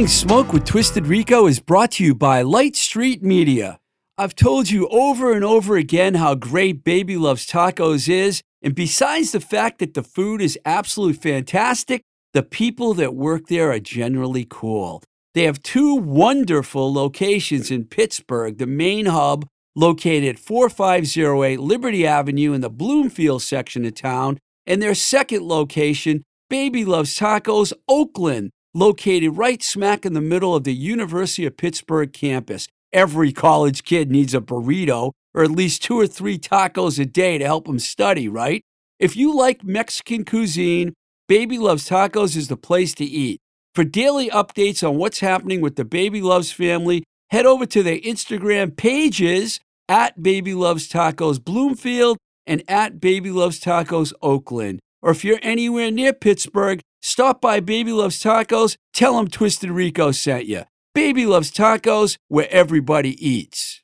Blowing Smoke with Twisted Rico is brought to you by Light Street Media. I've told you over and over again how great Baby Loves Tacos is, and besides the fact that the food is absolutely fantastic, the people that work there are generally cool. They have two wonderful locations in Pittsburgh, the main hub located at 4508 Liberty Avenue in the Bloomfield section of town, and their second location, Baby Loves Tacos, Oakland, located right smack in the middle of the University of Pittsburgh campus. Every college kid needs a burrito or at least two or three tacos a day to help them study, right? If you like Mexican cuisine, Baby Loves Tacos is the place to eat. For daily updates on what's happening with the Baby Loves family, head over to their Instagram pages at Baby Loves Tacos Bloomfield and at Baby Loves Tacos Oakland. Or if you're anywhere near Pittsburgh, stop by Baby Loves Tacos, tell them Twisted Rico sent you. Baby Loves Tacos, where everybody eats.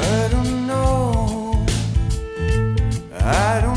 I don't know. I don't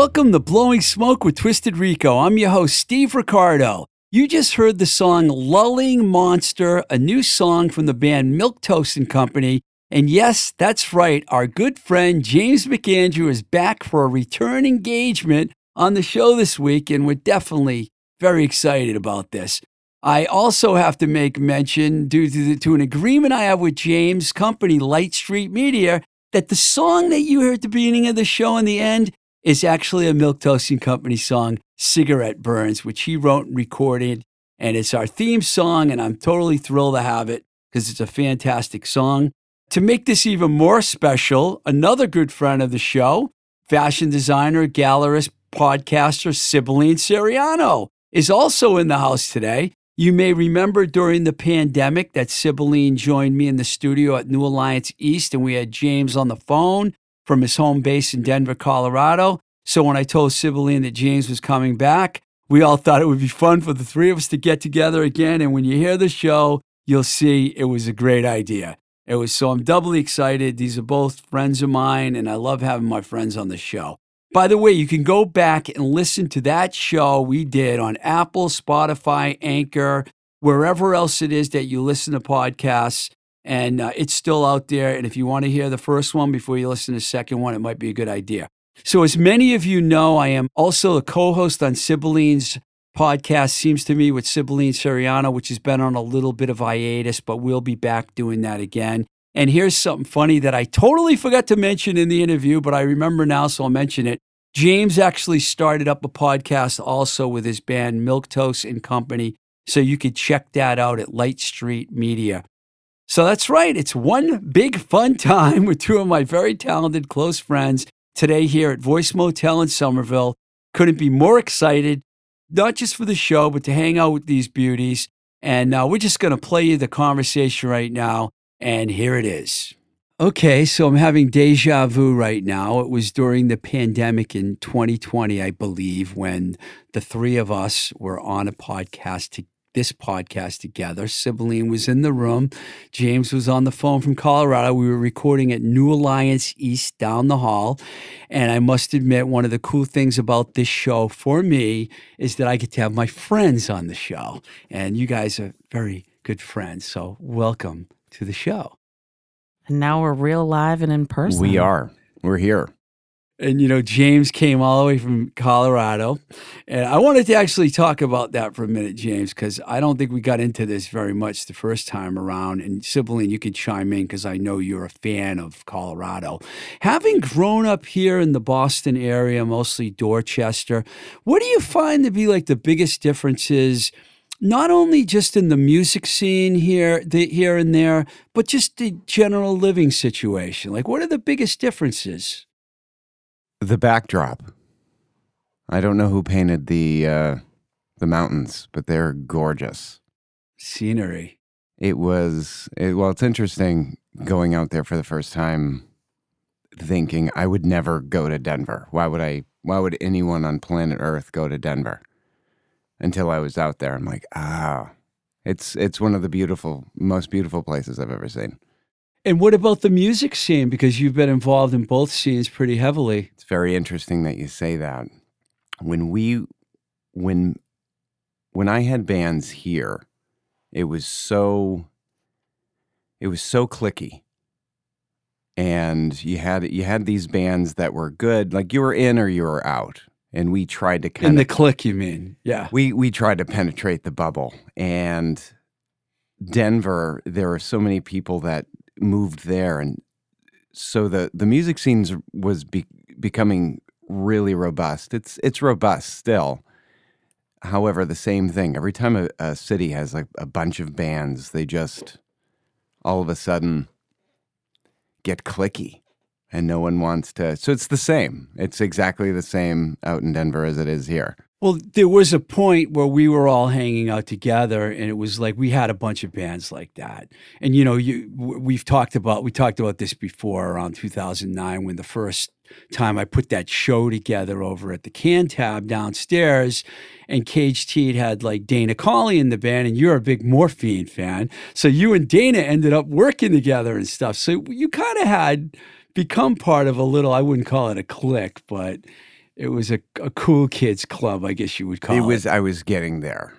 Welcome to Blowing Smoke with Twisted Rico. I'm your host, Steve Ricardo. You just heard the song Lulling Monster, a new song from the band Milk Toast and Company. And yes, that's right, our good friend James McAndrew is back for a return engagement on the show this week, and we're definitely very excited about this. I also have to make mention, due to, the, to an agreement I have with James' company, Light Street Media, that the song that you heard at the beginning of the show and the end is actually a Milk Toast and Company song, Cigarette Burns, which he wrote and recorded. And it's our theme song, and I'm totally thrilled to have it because it's a fantastic song. To make this even more special, another good friend of the show, fashion designer, gallerist, podcaster, Sibylline Seriano, is also in the house today. You may remember during the pandemic that Sibylline joined me in the studio at New Alliance East, and we had James on the phone from his home base in Denver, Colorado. So when I told Sibylline that James was coming back, we all thought it would be fun for the three of us to get together again. And when you hear the show, you'll see it was a great idea. It was so I'm doubly excited. These are both friends of mine, and I love having my friends on the show. By the way, you can go back and listen to that show we did on Apple, Spotify, Anchor, wherever else it is that you listen to podcasts. And uh, it's still out there. And if you want to hear the first one before you listen to the second one, it might be a good idea. So, as many of you know, I am also a co host on Sibylline's podcast, Seems to Me, with Sibylline Seriano, which has been on a little bit of hiatus, but we'll be back doing that again. And here's something funny that I totally forgot to mention in the interview, but I remember now, so I'll mention it. James actually started up a podcast also with his band Milk Toast and Company. So you could check that out at Light Street Media. So that's right. It's one big fun time with two of my very talented close friends today here at Voice Motel in Somerville. Couldn't be more excited, not just for the show, but to hang out with these beauties. And uh, we're just going to play you the conversation right now. And here it is. Okay, so I'm having deja vu right now. It was during the pandemic in 2020, I believe, when the three of us were on a podcast to this podcast together. Sibylline was in the room. James was on the phone from Colorado. We were recording at New Alliance East down the hall. And I must admit, one of the cool things about this show for me is that I get to have my friends on the show. And you guys are very good friends. So welcome to the show. And now we're real live and in person. We are. We're here. And you know, James came all the way from Colorado. And I wanted to actually talk about that for a minute, James, because I don't think we got into this very much the first time around. And Sibylline, you could chime in because I know you're a fan of Colorado. Having grown up here in the Boston area, mostly Dorchester, what do you find to be like the biggest differences? Not only just in the music scene here, the, here and there, but just the general living situation. Like, what are the biggest differences? The backdrop. I don't know who painted the uh, the mountains, but they're gorgeous. Scenery. It was it, well. It's interesting going out there for the first time, thinking I would never go to Denver. Why would I? Why would anyone on planet Earth go to Denver? Until I was out there, I'm like, ah, it's it's one of the beautiful, most beautiful places I've ever seen. And what about the music scene? Because you've been involved in both scenes pretty heavily. It's very interesting that you say that. When we when when I had bands here, it was so it was so cliquey. And you had you had these bands that were good, like you were in or you were out. And we tried to kind In the clique, you mean? Yeah. we we tried to penetrate the bubble. And Denver, there are so many people that moved there and so the the music scenes was be, becoming really robust. It's it's robust still. However, the same thing. Every time a, a city has like a bunch of bands, they just all of a sudden get cliquey and no one wants to. So it's the same. It's exactly the same out in Denver as it is here. Well, there was a point where we were all hanging out together, and it was like we had a bunch of bands like that. And you know, you we've talked about we talked about this before around 2009 when the first time I put that show together over at the Cantab downstairs, and Cage Teed had like Dana Colley in the band, and you're a big Morphine fan, so you and Dana ended up working together and stuff. So you kind of had become part of a little I wouldn't call it a clique, but it was a, a cool kids club, I guess you would call it. it was I was getting there,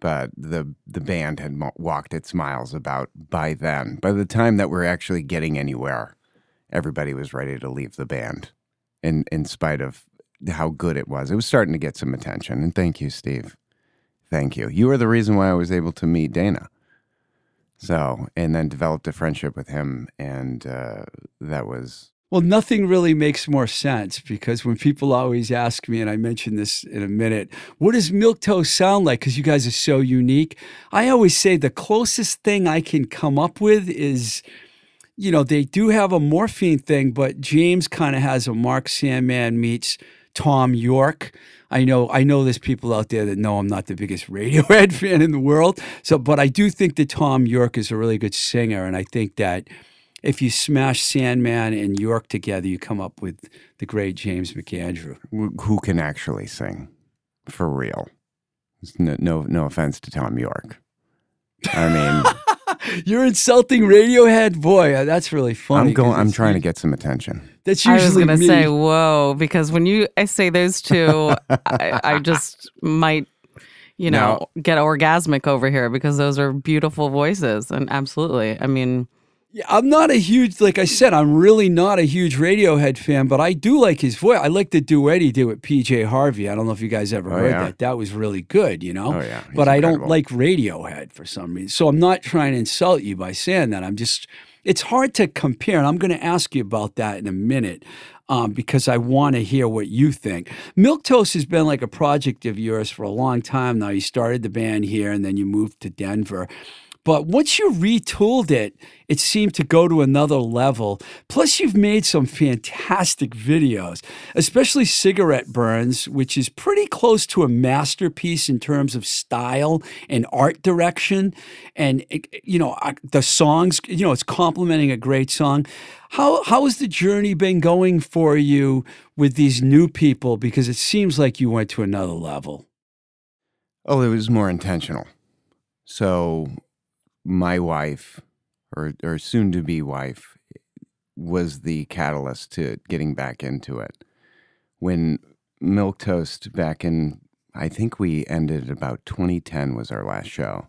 but the the band had mo- walked its miles about by then. By the time that we're actually getting anywhere, everybody was ready to leave the band. In in spite of how good it was, it was starting to get some attention. And thank you, Steve. Thank you. You were the reason why I was able to meet Dana. So, and then developed a friendship with him, and uh, that was Well, nothing really makes more sense because when people always ask me, and I mention this in a minute, what does milk toast sound like? Because you guys are so unique. I always say the closest thing I can come up with is, you know, they do have a morphine thing, but James kind of has a Mark Sandman meets Thom Yorke. I know I know there's people out there that know I'm not the biggest Radiohead fan in the world. So, but I do think that Thom Yorke is a really good singer, and I think that if you smash Sandman and Yorke together, you come up with the great James McAndrew. who can actually sing for real. No, no, no offense to Thom Yorke. I mean, You're insulting Radiohead, boy. uh, That's really funny. I'm going. 'cause I'm trying to get some attention. That's usually. I was gonna say, whoa, because when you I say those two, I, I just might, you know, get orgasmic over here because those are beautiful voices, and absolutely, I mean, Yeah, I'm not a huge, like I said, I'm really not a huge Radiohead fan, but I do like his voice. I like the duet he did with PJ Harvey. I don't know if you guys ever Oh, heard yeah. that. That was really good, you know? Oh, yeah. He's But I don't like Radiohead for some reason. So I'm not trying to insult you by saying that. I'm just, it's hard to compare. And I'm going to ask you about that in a minute um, because I want to hear what you think. Milk Toast has been like a project of yours for a long time now. You started the band here and then you moved to Denver. But once you retooled it, it seemed to go to another level. Plus, you've made some fantastic videos, especially Cigarette Burns, which is pretty close to a masterpiece in terms of style and art direction. And, you know, the songs, you know, it's complementing a great song. How, how has the journey been going for you with these new people? Because it seems like you went to another level. Oh, it was more intentional. So, my wife, or or soon to be wife, was the catalyst to getting back into it. When Milk Toast back in, I think we ended about 2010 was our last show.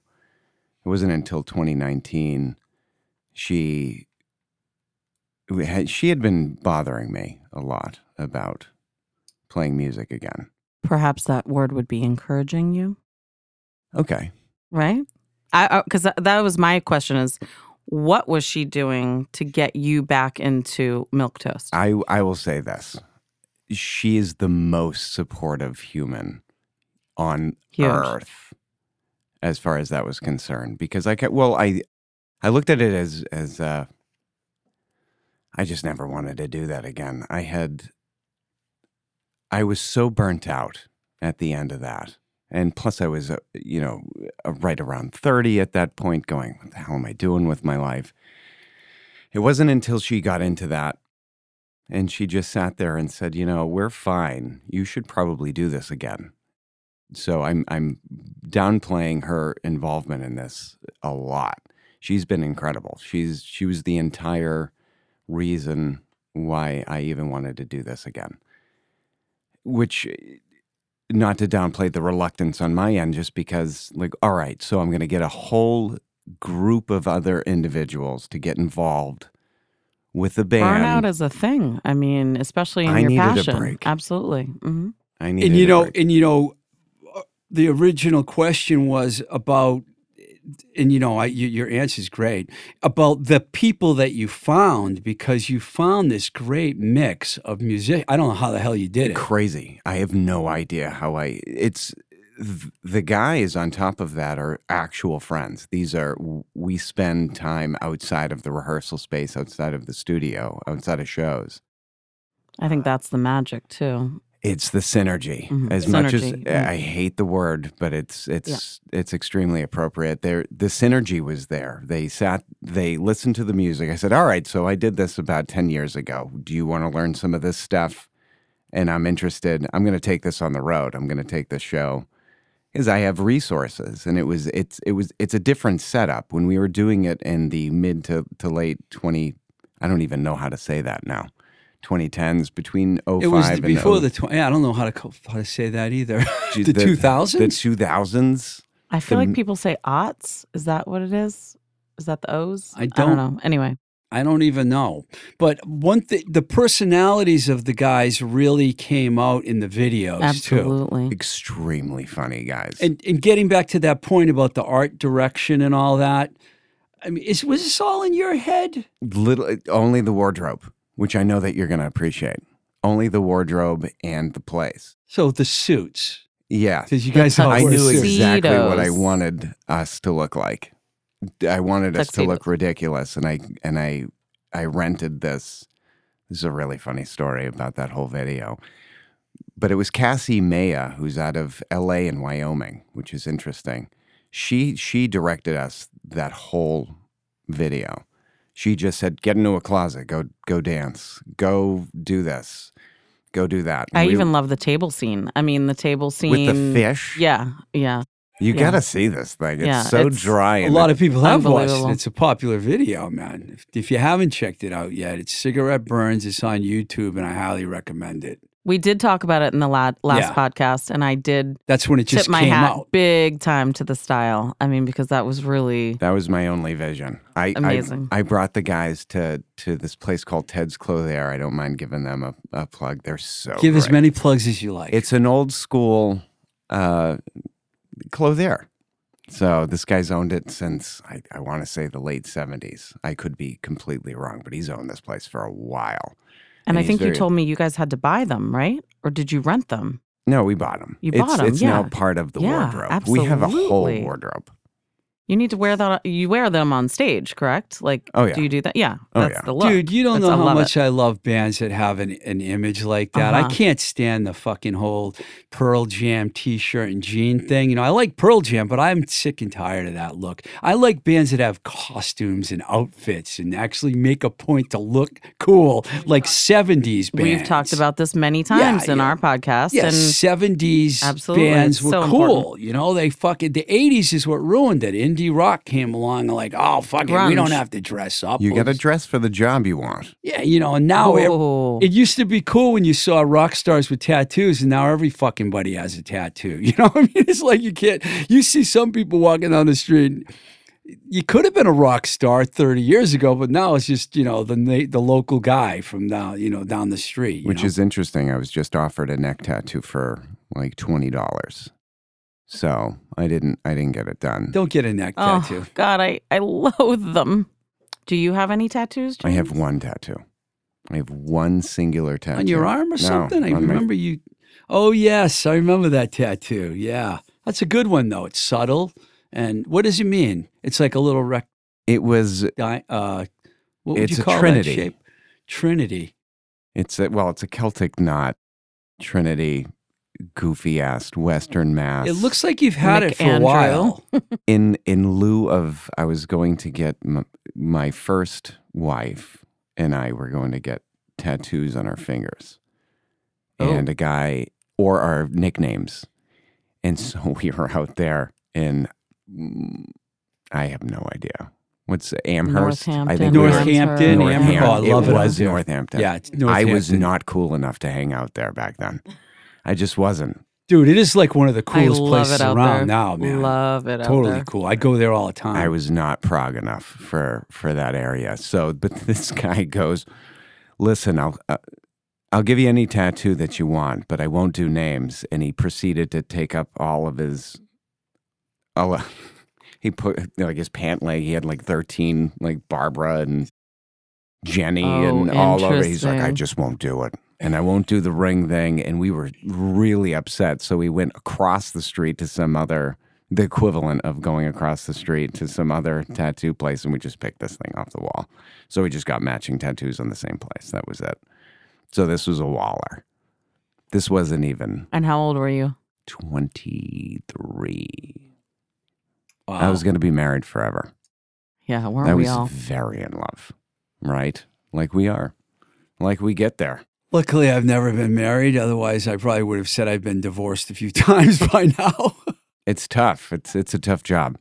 It wasn't until 2019 she had, she had been bothering me a lot about playing music again. perhaps that word would be encouraging you, Okay. right? I because that, was my question: is what was she doing to get you back into milk toast? I I will say this. She is the most supportive human on Huge. earth as far as that was concerned because I well I I looked at it as as uh I just never wanted to do that again. I had I was so burnt out at the end of that. And plus I was uh, you know uh, right around 30 at that point going what the hell am I doing with my life? It wasn't until she got into that and she just sat there and said, "You know, we're fine. You should probably do this again." So I'm I'm downplaying her involvement in this a lot. She's been incredible. She's she was the entire reason why I even wanted to do this again. Which not to downplay the reluctance on my end just because like all right, so I'm going to get a whole group of other individuals to get involved with the band. Burnout is a thing. I mean, especially in I your needed a passion. break. Absolutely. hmm I needed and you a know, break. and you know, uh, the original question was about, and you know, I, you, your answer is great about the people that you found because you found this great mix of music. I don't know how the hell you did it. crazy. I have no idea how I. It's the guys on top of that are actual friends. These are we spend time outside of the rehearsal space, outside of the studio, outside of shows. I think that's the magic too. It's the synergy. Mhm. As much as Synergy, mm. I hate the word, but it's it's it's extremely appropriate. There, the synergy was there. They sat, they listened to the music. I said, "All right, so I did this about ten years ago. Do you want to learn some of this stuff?" And I'm interested. I'm going to take this on the road. I'm going to take this show is I have resources, and it was it's it was it's a different setup when we were doing it in the mid to to late twenty. I don't even know how to say that now. 2010s between 05 It was and before 0 the. Tw- yeah, I don't know how to co- how to say that either. Gee, the two The 2000s. I feel The- like people say aughts. Is that what it is? Is that the O's? I don't don't- know. Anyway, I don't even know. But one thing, the personalities of the guys really came out in the videos too. Absolutely. Extremely funny guys. And and getting back to that point about the art direction and all that, I mean, is was this all in your head? little only the wardrobe, which I know that you're going to appreciate. Only the wardrobe and the place. So the suits, Yeah. because you guys all I knew exactly what I wanted us to look like. I wanted us to look ridiculous, and I and I I rented this. This is a really funny story about that whole video. But it was Cassie Maya, who's out of L.A. and Wyoming, which is interesting. She she directed us that whole video. She just said, "Get into a closet, go go dance, go do this, go do that." I We- even love the table scene. I mean, the table scene with the fish. Yeah, yeah. You Yeah. got to see this thing. It's Yeah, so it's- dry. A and lot of people have watched it. It's a popular video, man. If, if you haven't checked it out yet, it's Cigarette Burns. It's on YouTube, and I highly recommend it. We did talk about it in the la- last Yeah. podcast, and I did That's when it just tip my came hat out. big time to the style. I mean, because that was really That was my only vision. I Amazing. I, I brought the guys to to this place called Ted's Clothier. I don't mind giving them a, a plug. They're so Give as many plugs as you like. It's an old school uh, clothier. So this guy's owned it since I, I want to say the late seventies. I could be completely wrong, but he's owned this place for a while. And I he's think you told me you guys had to buy them, right? Or did you rent them? No, we bought them. You it's, bought 'em, It's now part of the Yeah, wardrobe. We have a whole wardrobe. You need to wear that. You wear them on stage, correct? Like, Oh, yeah. do you do that? Yeah, Oh, that's yeah. the look. Dude, you don't That's- know how love much it. I love bands that have an, an image like that. I Uh-huh. can't stand the fucking whole Pearl Jam t shirt and jean thing. You know, I like Pearl Jam, but I'm sick and tired of that look. I like bands that have costumes and outfits and actually make a point to look cool, like 70s bands. We've talked about this many times in yeah. our podcast, Yeah, and 70s Absolutely, bands were so cool. important. You know, they fucking, the 80s is what ruined it. Indie rock came along like, oh, fuck it, we don't have to dress up. You We'll got to dress for the job you want. Yeah, you know, and now it, it used to be cool when you saw rock stars with tattoos, and now every fucking buddy has a tattoo. You know what I mean? It's like you can't. You see some people walking down the street. You could have been a rock star 30 years ago, but now it's just you know the the local guy from down you know down the street. you Which know? is interesting. I was just offered a neck tattoo for like twenty dollars, so I didn't. I didn't get it done. don't get a neck oh tattoo. God, I I loathe them. Do you have any tattoos? I have one tattoo. I have one singular tattoo on your arm or No, something? I on my- remember you. Oh yes, I remember that tattoo. Yeah, that's a good one though. It's subtle, and what does it mean? It's like a little rec. It was. Di- uh, what would It's you a call trinity. that shape? Trinity. It's a, well. It's a Celtic knot. Trinity, goofy ass Western Mass. It looks like you've had Nick it for Andrew. a while. in in lieu of I was going to get m- my first wife and I were going to get tattoos on our fingers, Oh. and a guy or our nicknames, and so we were out there in I have no idea what's Amherst. I think we were- Northampton, Northampton. Amherst. Oh, I love it. it was. Northampton. Yeah, it's I was not cool enough to hang out there back then. I just wasn't. Dude, it is like one of the coolest places out around there. now, man. Love it. out totally there. cool. I go there all the time. I was not prog enough for for that area. So, but this guy goes, "Listen, I'll uh, I'll give you any tattoo that you want, but I won't do names." And he proceeded to take up all of his. All, uh, he put like his pant leg. He had like thirteen, like Barbara and Jenny Oh, and all over. He's like, "I just won't do it." And I won't do the ring thing. And we were really upset. So we went across the street to some other the equivalent of going across the street to some other tattoo place and we just picked this thing off the wall. So we just got matching tattoos on the same place. That was it. So this was a Waller. This wasn't even And how old were you? 23. wow. I was going to be married forever. Yeah, weren't I we was all? very in love, right? Like we are, like we get there. Luckily, I've never been married. Otherwise, I probably would have said I've been divorced a few times by now. It's tough. It's it's a tough job.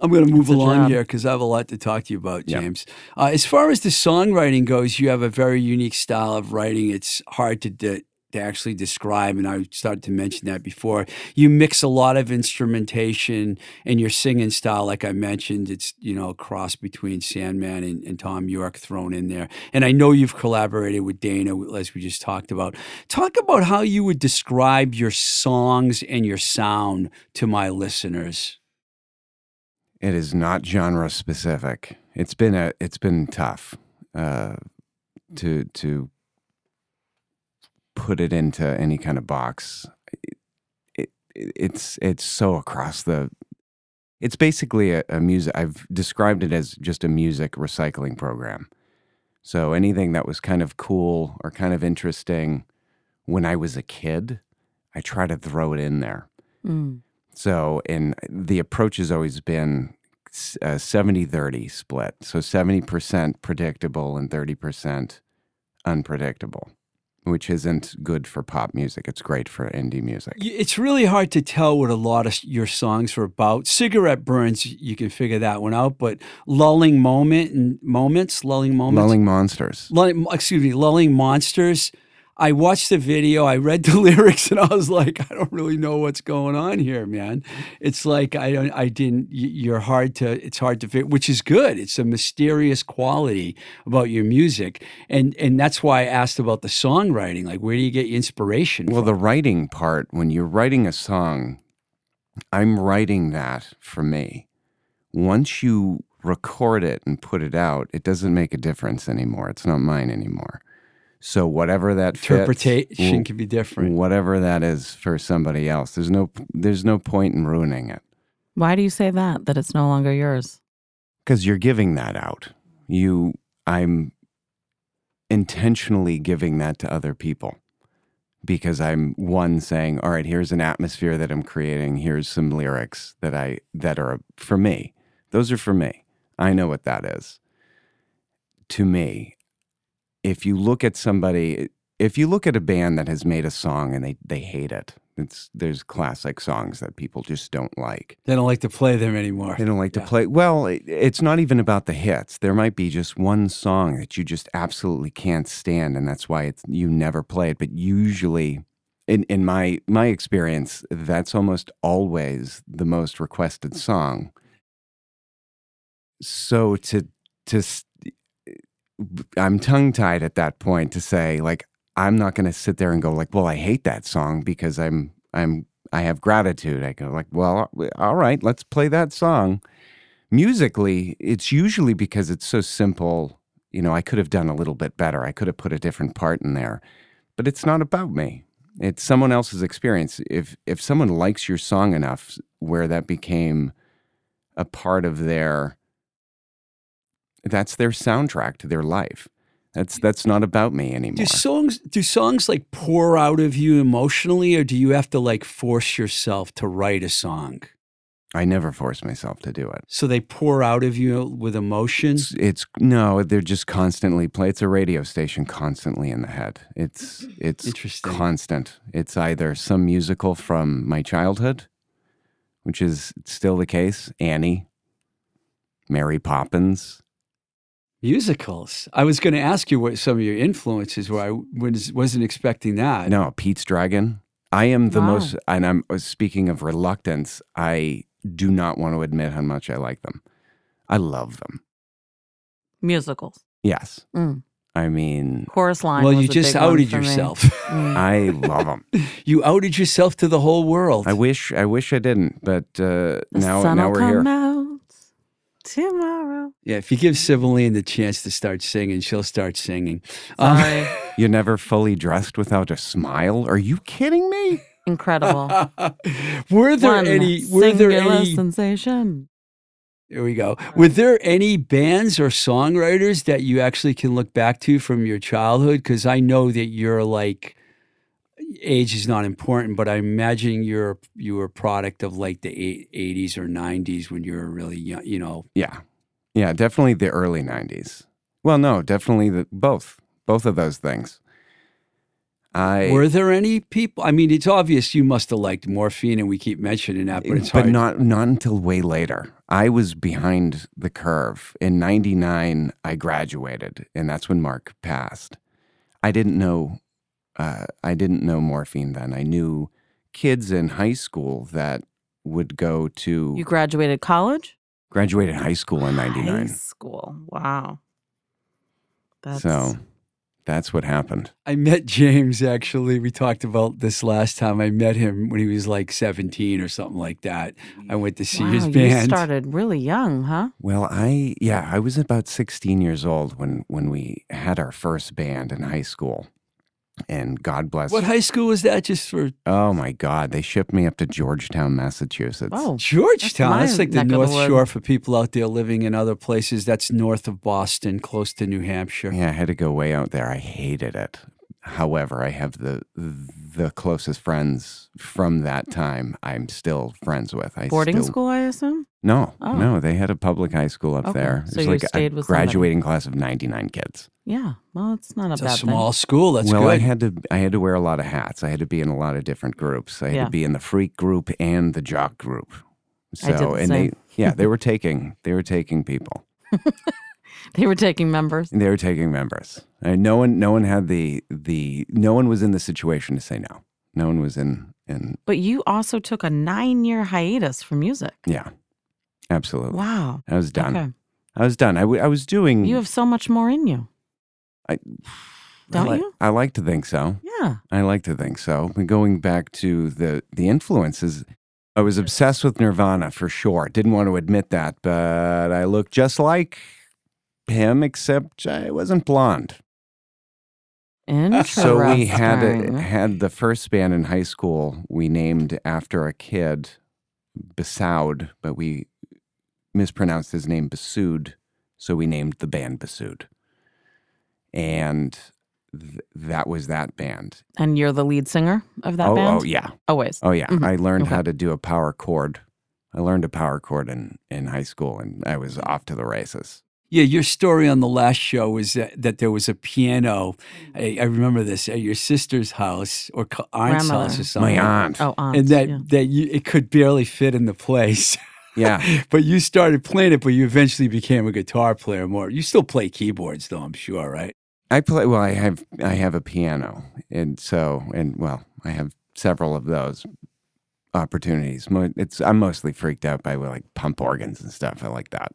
I'm going to move It's along here because I have a lot to talk to you about, Yeah. James. Uh, as far as the songwriting goes, you have a very unique style of writing. It's hard to di- to actually describe, and I started to mention that before. You mix a lot of instrumentation and your singing style, like I mentioned, it's you know a cross between Sandman and, and Thom Yorke thrown in there. And I know you've collaborated with Dana, as we just talked about. Talk about how you would describe your songs and your sound to my listeners. It is not genre specific. It's been a it's been tough uh, to to put it into any kind of box. It, it, it's it's so across the. It's basically a, a music. I've described it as just a music recycling program. So anything that was kind of cool or kind of interesting when I was a kid, I try to throw it in there. Mm. So, and the approach has always been s- a 70 30 split. So 70% predictable and 30% unpredictable, which isn't good for pop music. It's great for indie music. It's really hard to tell what a lot of your songs are about. Cigarette burns, you can figure that one out, but lulling moment and moments, lulling moments, Lulling Monsters. lulling, excuse me, lulling monsters. I watched the video, I read the lyrics, and I was like, I don't really know what's going on here, man. It's like I don't, I didn't. You're hard to, it's hard to fit, which is good. It's a mysterious quality about your music, and and that's why I asked about the songwriting. Like, where do you get your inspiration? Well, from? the writing part, when you're writing a song, I'm writing that for me. Once you record it and put it out, it doesn't make a difference anymore. It's not mine anymore. So whatever that interpretation w- can be different. whatever that is for somebody else, there's no there's no point in ruining it Why do you say that? That it's no longer yours? because you're giving that out. You, I'm intentionally giving that to other people because I'm one saying, all right, here's an atmosphere that I'm creating. Here's some lyrics that I that are for me. Those are for me. I know what that is. To me, if you look at somebody, if you look at a band that has made a song and they they hate it, it's there's classic songs that people just don't like. They don't like to play them anymore. They don't like Yeah. to play. Well, it- it's not even about the hits. There might be just one song that you just absolutely can't stand, and that's why it's you never play it. But usually, in in my my experience, that's almost always the most requested song. So to to I'm tongue tied at that point to say like I'm not going to sit there and go like, well, I hate that song because I'm I'm I have gratitude. I go like, well, all right, let's play that song. Musically, it's usually because it's so simple. You know, I could have done a little bit better. I could have put a different part in there, but it's not about me. It's someone else's experience. If if someone likes your song enough, where that became a part of their that's their soundtrack to their life. That's that's not about me anymore. Do songs do songs like pour out of you emotionally, or do you have to like force yourself to write a song? I never force myself to do it. So they pour out of you with emotions. It's, it's no, they're just constantly play. It's a radio station constantly in the head. It's it's Interesting. constant. It's either some musical from my childhood, which is still the case, Annie, Mary Poppins. Musicals. I was going to ask you what some of your influences were. I was, wasn't expecting that. No, Pete's Dragon. I am the Wow. most, and I'm uh, speaking of reluctance. I do not want to admit how much I like them. I love them. Musicals. Yes, Mm. I mean, Chorus line. Well, was you a just big outed yourself. Mm. I love them. you outed yourself to the whole world. I wish, I wish I didn't, but uh, The now, sun now will we're here. out tomorrow. yeah, if you give Sibylline the chance to start singing, she'll start singing. Um, You're never fully dressed without a smile. Are you kidding me? Incredible. were there One any? Were there any? sensation. There we go. Were there any bands or songwriters that you actually can look back to from your childhood? Because I know that you're like, age is not important, but I imagine you're you were a product of like the eight- 80s or 90s when you were really young. You know, Yeah, yeah, definitely the early '90s. Well, no, definitely the both, both of those things. I were there any people? I mean, it's obvious you must have liked morphine, and we keep mentioning that, but it's hard. not not until way later. I was behind the curve. In '99, I graduated, and that's when Mark passed. I didn't know uh, I didn't know morphine then. I knew kids in high school that would go to You graduated college? graduated high school in 99. High school. Wow. That's So that's what happened. I met James actually. We talked about this last time. I met him when he was like 17 or something like that. I went to see wow, his you started really young, huh? Well, I yeah, I was about 16 years old when when we had our first band in high school. And God bless. What high school was that? Just for oh my God, they shipped me up to Georgetown, Massachusetts. Oh, Georgetown. my That's, like the neck of the North. Shore for people out there living in other places. That's north of Boston, close to New Hampshire. Yeah, I had to go way out there. I hated it. However, I have the the closest friends from that time. I'm still friends with. I boarding still, school, I assume? No, Oh. no, they had a public high school up Okay, there. so There's you like stayed a with somebody. graduating class of 99 kids. Yeah. Well, it's not a It's bad a small thing. school. That's well, good. I had to I had to wear a lot of hats. I had to be in a lot of different groups. I had Yeah. to be in the freak group and the jock group. So I did the and same. they yeah, they were taking they were taking people. They were taking members. They were taking members. And no one no one had the the no one was in the situation to say no. No one was in in But you also took a nine year hiatus from music. yeah. Absolutely. Wow. I was done. Okay. I was done. I, w- I was doing You have so much more in you. I, Don't I li- you? I like to think so. Yeah. I like to think so. Going back to the the influences, I was obsessed with Nirvana for sure. Didn't want to admit that, but I looked just like him, except I wasn't blonde. Interesting. So we had a, had the first band in high school. We named after a kid, Basoud, but we mispronounced his name Basood, so we named the band Basood. And th- that was that band. and you're the lead singer of that oh, band? oh yeah, Always. oh yeah. Mhm. I learned Okay. how to do a power chord. I learned a power chord in in high school, and I was off to the races. Yeah, your story on the last show was that, that there was a piano. I, I remember this at your sister's house or aunt's Grandmother. house or something. My aunt. Oh, aunt. and that yeah. that you it could barely fit in the place. Yeah. but you started playing it, but you eventually became a guitar player more. You still play keyboards though, I'm sure, right? I play well. I have I have a piano, and so and well, I have several of those opportunities. It's I'm mostly freaked out by like pump organs and stuff. I like that,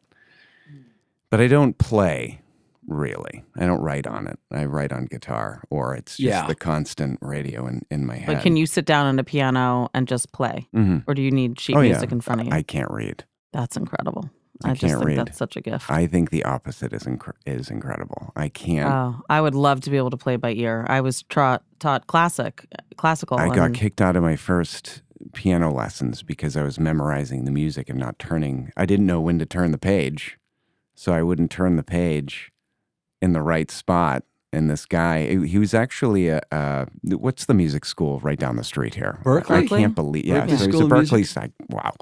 but I don't play really. I don't write on it. I write on guitar, or it's just Yeah. the constant radio in in my head. But can you sit down on a piano and just play? Mhm. Or do you need sheet Oh, yeah. music in front of you? I can't read. that's incredible. I I, just can't think read. that's such a gift. I think the opposite is inc- is incredible. I can't. Oh, I would love to be able to play by ear. I was tra- taught classic, classical. I got kicked out of my first piano lessons because I was memorizing the music and not turning. I didn't know when to turn the page, so I wouldn't turn the page in the right spot. And this guy, he was actually a, uh, what's the music school right down the street here? Berklee? I can't believe. Yeah, Berklee so he's a Berklee. Side. Wow.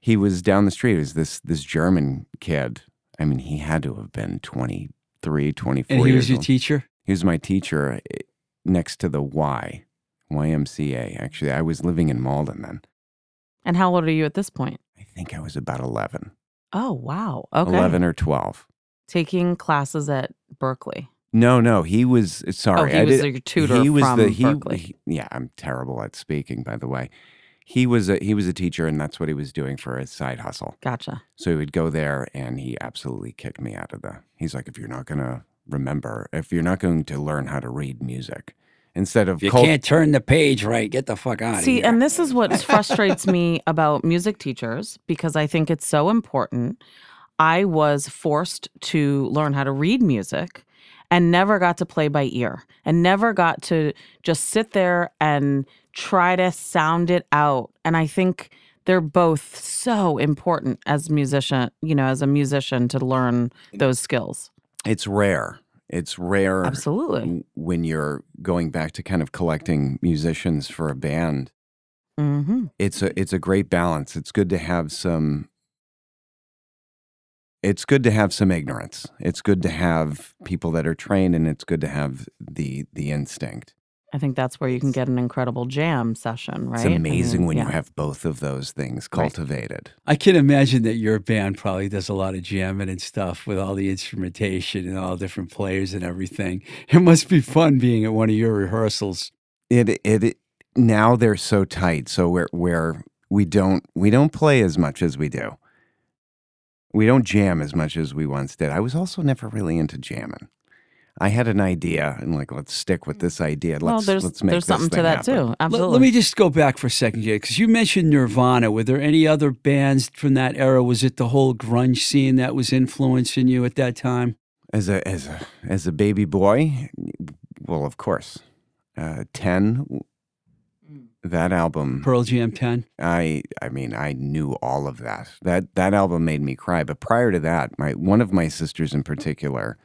He was down the street. It was this this German kid. I mean, he had to have been 23, 24 And he years was your old. teacher? He was my teacher eh, next to the Y, YMCA. Actually, I was living in Malden then. And how old are you at this point? I think I was about 11, Oh, wow. Okay. 11 or 12. Taking classes at Berklee. No, no, he was sorry. oh, he I was did- your tutor he was from the he, Berklee. he- Yeah, I'm terrible at speaking, by the way. He was a he was a teacher, and that's what he was doing for his side hustle. Gotcha. So he would go there, and he absolutely kicked me out of the. He's like, if you're not gonna remember, if you're not going to learn how to read music, instead of You cult- can't turn the page right. Get the fuck out of See, and this is what frustrates me about music teachers because I think it's so important. I was forced to learn how to read music and never got to play by ear and never got to just sit there and try to sound it out. And I think they're both so important as musician, you know, as a musician to learn those skills. it's rare. It's rare. Absolutely. when you're going back to kind of collecting musicians for a band hmm it's a it's a great balance it's good to have some it's good to have some ignorance it's good to have people that are trained and it's good to have the the instinct I think that's where you can get an incredible jam session, right? It's amazing when you have both of those things Right. cultivated. I can imagine that your band probably does a lot of jamming and stuff with all the instrumentation and all different players and everything. It must be fun being at one of your rehearsals. It it, it now they're so tight, so we're where we don't we don't play as much as we do. We don't jam as much as we once did. I was also never really into jamming. I had an idea and like let's stick with this idea. Let's well, there's let's make there's something to that happen. too. Let, Absolutely. let me just go back for a second here because you mentioned Nirvana. Were there any other bands from that era? Was it the whole grunge scene that was influencing you at that time? As a as a as a baby boy, well, of course, uh, ten. That album, Pearl Jam 10? I I mean, I knew all of that. That that album made me cry. But prior to that, my one of my sisters in particular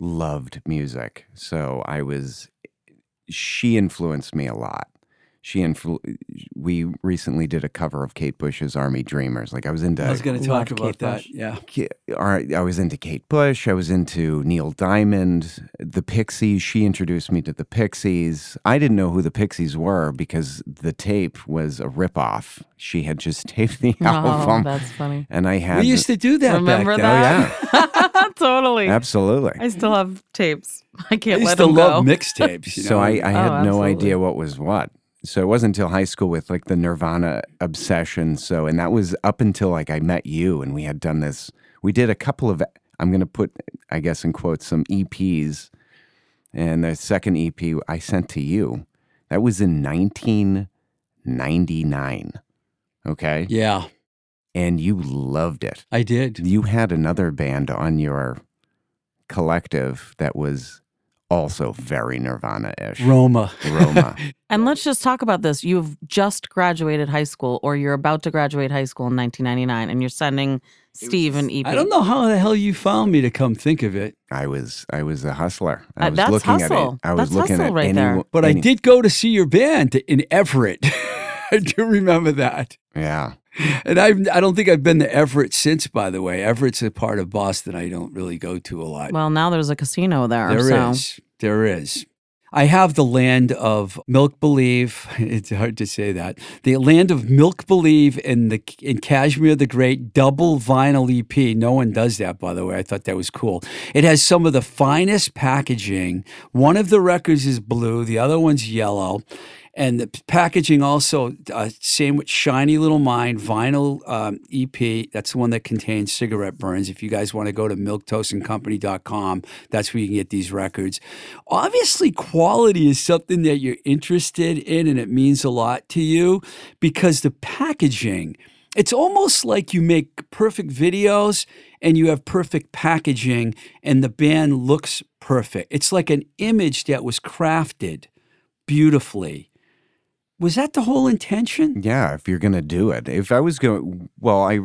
loved music, so I was. She influenced me a lot. She influ- We recently did a cover of Kate Bush's "Army Dreamers." Like I was into I was going to talk about Kate that. Bush. Yeah. All right, I was into Kate Bush. I was into Neil Diamond, the Pixies. She introduced me to the Pixies. I didn't know who the Pixies were because the tape was a ripoff. She had just taped the oh, album, that's funny. and I had We used to do that Remember back then. that? Oh, totally. absolutely. I still have tapes. I I can't used let to them love go. mixtapes. You know? so I, I had Oh, no idea what was what. So it wasn't until high school with like the Nirvana obsession. So and that was up until like I met you and we had done this. We did a couple of I'm gonna put I guess in quotes some EPs, and the second EP I sent to you. That was in 1999. Okay, yeah, and you loved it. I did. You had another band on your collective that was also very Nirvana-ish. Roma. Roma. And let's just talk about this. You've just graduated high school, or you're about to graduate high school in 1999, and you're sending Steve an E EP. I don't know how the hell you found me to come think of it, I was I was a hustler. I Uh, was that's looking hustle. at it. I was That's looking hustle at right any, there. but I did go to see your band in Everett. I do remember that. Yeah. And I I don't think I've been to Everett since, by the way. Everett's a part of Boston I don't really go to a lot. Well, now there's a casino there. There is, so. There is. I have the land of milk believe. It's hard to say that. The land of milk believe and the in Kashmir the Great double vinyl EP. No one does that, by the way. I thought that was cool. It has some of the finest packaging. One of the records is blue, the other one's yellow. And the packaging also, uh, same with Shiny Little Mind vinyl um, EP. That's the one that contains cigarette burns. If you guys want to go to milktoastandcompany.com, that's where you can get these records. Obviously, quality is something that you're interested in and it means a lot to you because the packaging, it's almost like you make perfect videos and you have perfect packaging and the band looks perfect. It's like an image that was crafted beautifully. Was that the whole intention? Yeah, if you're gonna do it. If I was going well, I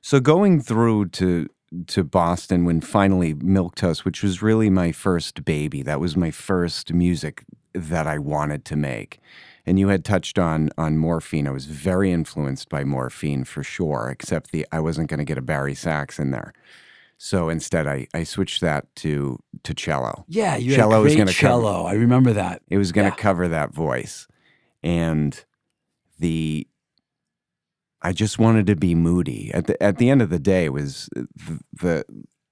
so going through to to Boston when finally Milk Toast, which was really my first baby. That was my first music that I wanted to make. And you had touched on on morphine. I was very influenced by morphine for sure, except the I wasn't gonna get a bari sax in there. So instead I, I switched that to to cello. Yeah, you Cello had was great gonna cover- cello. I remember that. It was going to Yeah. cover that voice. And the I just wanted to be moody. At the at the end of the day was the, the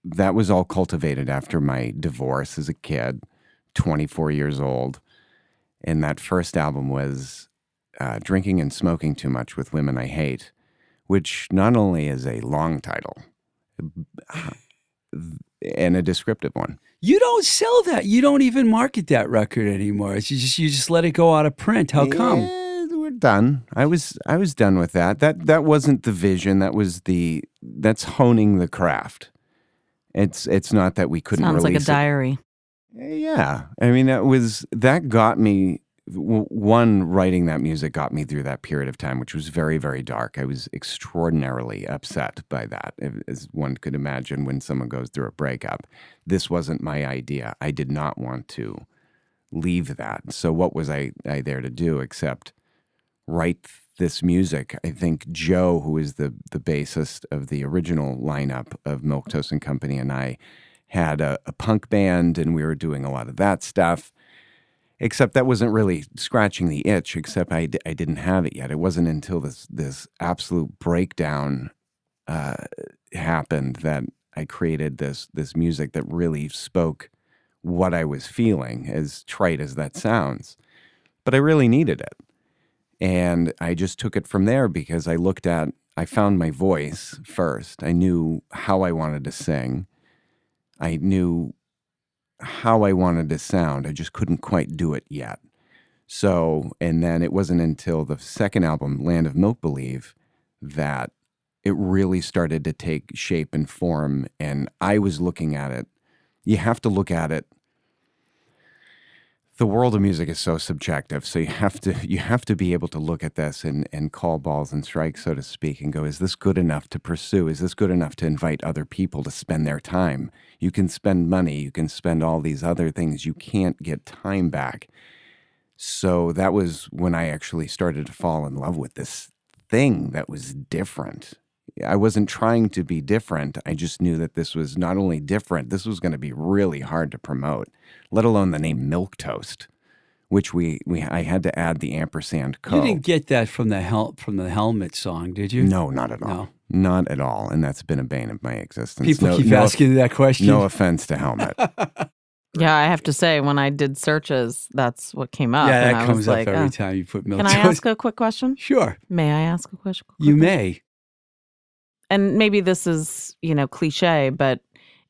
that was all cultivated after my divorce as a kid, 24 years old. And that first album was uh, Drinking and Smoking Too Much with Women I Hate, which not only is a long title and a descriptive one. You don't sell that. You don't even market that record anymore. It's you just you just let it go out of print. How come? We're done. I was I was done with that. That that wasn't the vision. That was the that's honing the craft. It's it's not that we couldn't Sounds like a release it. diary. Eh, Yeah, I mean that was that got me. One writing that music got me through that period of time, which was very very dark. I was extraordinarily upset by that, as one could imagine when someone goes through a breakup. This wasn't my idea. I did not want to leave that. So what was I, I there to do except write this music? I think Joe, who is the the bassist of the original lineup of Milk Toast and Company, and I had a, a punk band, and we were doing a lot of that stuff. Except that wasn't really scratching the itch except I, d- I didn't have it yet. It wasn't until this this absolute breakdown uh, happened that i created this this music that really spoke what i was feeling as trite as that sounds. But i really needed it. And i just took it from there because i looked at i found my voice first. I knew how i wanted to sing. I knew how I wanted to sound. I just couldn't quite do it yet. So, and then it wasn't until the second album, Land of Milk Believe, that it really started to take shape and form. And I was looking at it. You have to look at it. The world of music is so subjective, so you have to you have to be able to look at this and and call balls and strikes, so to speak, and go, is this good enough to pursue? Is this good enough to invite other people to spend their time? You can spend money, you can spend all these other things. You can't get time back. So that was when I actually started to fall in love with this thing that was different. I wasn't trying to be different. I just knew that this was not only different, this was going to be really hard to promote, let alone the name Milk Toast, which we, we I had to add the ampersand co. You didn't get that from the hel- from the helmet song, did you? No, not at all. No. Not at all. And that's been a bane of my existence. People no, keep no, asking that question. No offense to Helmet. Yeah, I have to say, when I did searches, that's what came up. yeah, and that I comes was up like, every oh. time you put milk. Can I ask a quick question? Sure, May I ask a question? you may. And maybe this is, you know, cliche, but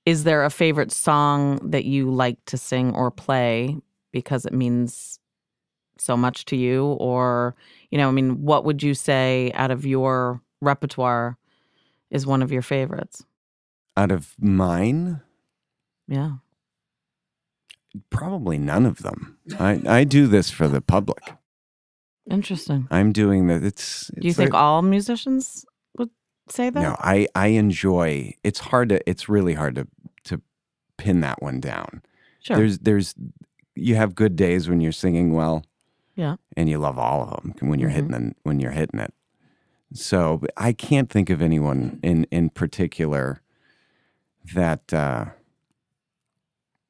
is there a favorite song that you like to sing or play because it means so much to you? Or, you know, I mean, what would you say out of your repertoire is one of your favorites? Out of mine, Yeah. probably none of them. I, I do this for the public. Interesting. I'm doing that. It's, Do you it's think like- all musicians say that? No, I, I enjoy. It's hard to. It's really hard to to pin that one down. Sure. There's there's you have good days when you're singing well. Yeah. And you love all of them when you're Mhm. hitting it, when you're hitting it. So I can't think of anyone in in particular that uh,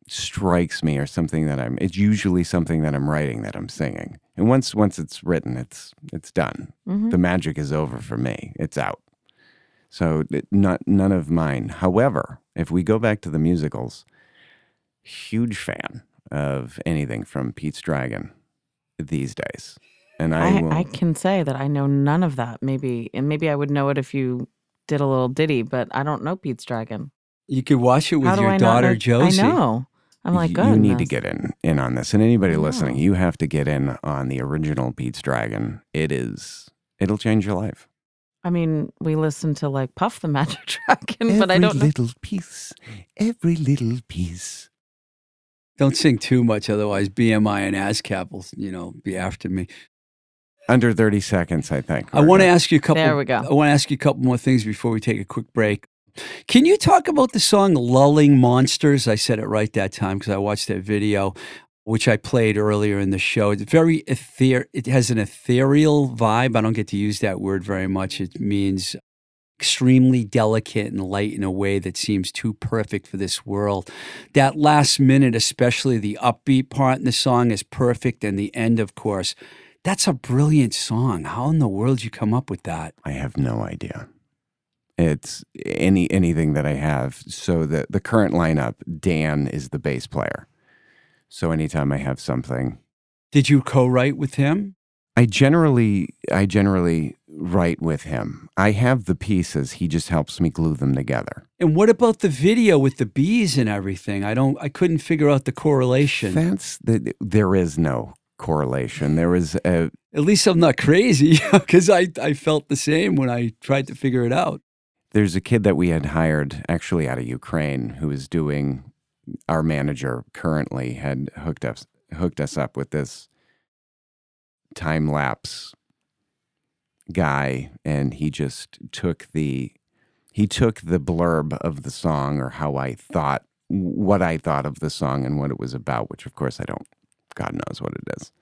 strikes me or something that I'm. It's usually something that I'm writing that I'm singing. And once once it's written, it's it's done Mhm. the magic is over for me. It's out. So not none of mine. However, if we go back to the musicals, huge fan of anything from Pete's Dragon these days. And I, I, will, I can say that I know none of that. Maybe, and maybe I would know it if you did a little ditty, but I don't know Pete's Dragon. You could watch it with How your I not daughter know? Josie. I know. I'm like, you, you need to get in in on this. And anybody Oh. listening, you have to get in on the original Pete's Dragon. It is it'll change your life. I mean, we listen to like Puff the Magic Dragon, but I don't know. little piece, every little piece. Don't sing too much, otherwise BMI and ASCAP will, you know, be after me. Under 30 seconds, I think. I want to ask you a couple. There we go. I want to ask you a couple more things before we take a quick break. Can you talk about the song "Lulling Monsters"? I said it right that time because I watched that video, which I played earlier in the show. It's very ether. It has an ethereal vibe. I don't get to use that word very much. It means extremely delicate and light in a way that seems too perfect for this world. That last minute, especially the upbeat part in the song, is perfect, and the end, of course. That's a brilliant song. How in the world you come up with that? I have no idea. It's any anything that I have. So the the current lineup, Dan is the bass player. So anytime I have something, Did you co-write with him? I generally I generally write with him. I have the pieces. He just helps me glue them together. And what about the video with the bees and everything? I don't. I couldn't figure out the correlation. That's the, there is no correlation. There is a At least I'm not crazy because I I felt the same when I tried to figure it out. there's a kid that we had hired actually out of Ukraine who is doing our manager currently had hooked us hooked us up with this time lapse guy and he just took the he took the blurb of the song or how I thought what I thought of the song and what it was about which of course I don't god knows what it is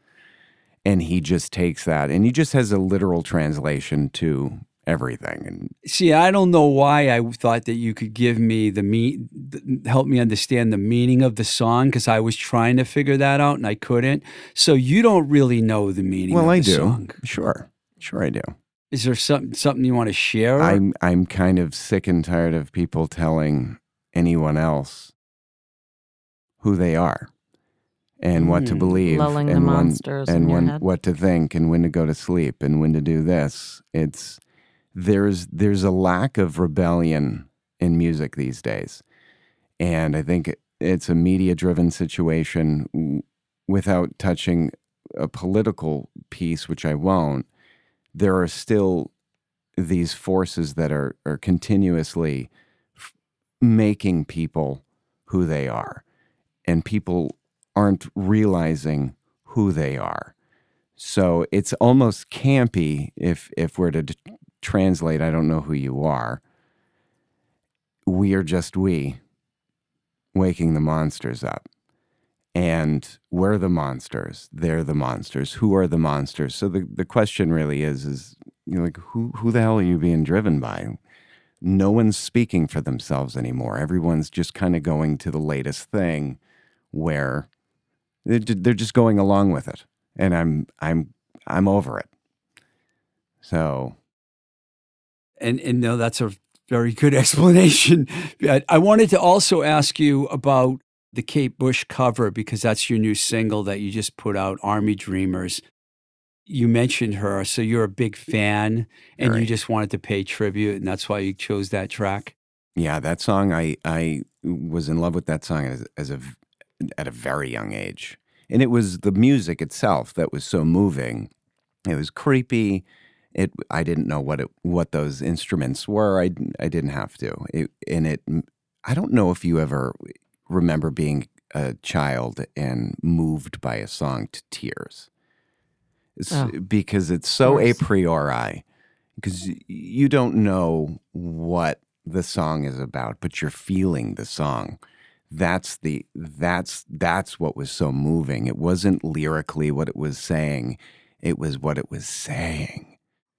and he just takes that and he just has a literal translation to everything. And See, I don't know why I thought that you could give me the me th- help me understand the meaning of the song because I was trying to figure that out and I couldn't. So you don't really know the meaning. well, of I the do. Song. Sure, sure, I do. Is there something something you want to share? I'm I'm kind of sick and tired of people telling anyone else who they are and what to Mm. believe Lulling the and when, monsters in and your when head. what to think and when to go to sleep and when to do this. It's there's there's a lack of rebellion in music these days, and I think it's a media driven situation. Without touching a political piece, which I won't, there are still these forces that are are continuously f- making people who they are, and people aren't realizing who they are. So it's almost campy if if we're to d- translate. I don't know who you are. We are just we, waking the monsters up, and we're the monsters. They're the monsters. Who are the monsters? So the the question really is is you know, like who who the hell are you being driven by? No one's speaking for themselves anymore. Everyone's just kind of going to the latest thing, where they're they're just going along with it, and I'm I'm I'm over it. So and and no, that's a very good explanation. I wanted to also ask you about the Kate Bush cover because that's your new single that you just put out, Army Dreamers. You mentioned her, so you're a big fan, and Very. you just wanted to pay tribute, and that's why you chose that track. yeah, that song I I was in love with that song as, as a at a very young age, and it was the music itself that was so moving. It was creepy. It I didn't know what it what those instruments were. I I didn't have to. It, and it I don't know if you ever remember being a child and moved by a song to tears. It's, Oh, because it's so a priori because you don't know what the song is about but you're feeling the song that's the that's that's what was so moving it wasn't lyrically what it was saying it was what it was saying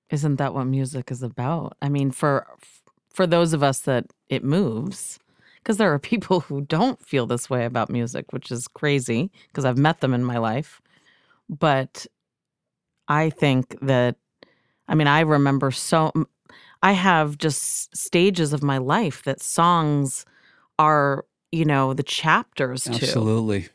Isn't that what music is about? I mean, for for those of us that it moves, because there are people who don't feel this way about music, which is crazy because I've met them in my life. But I think that, I mean, I remember so, I have just stages of my life that songs are, you know, the chapters to. Absolutely.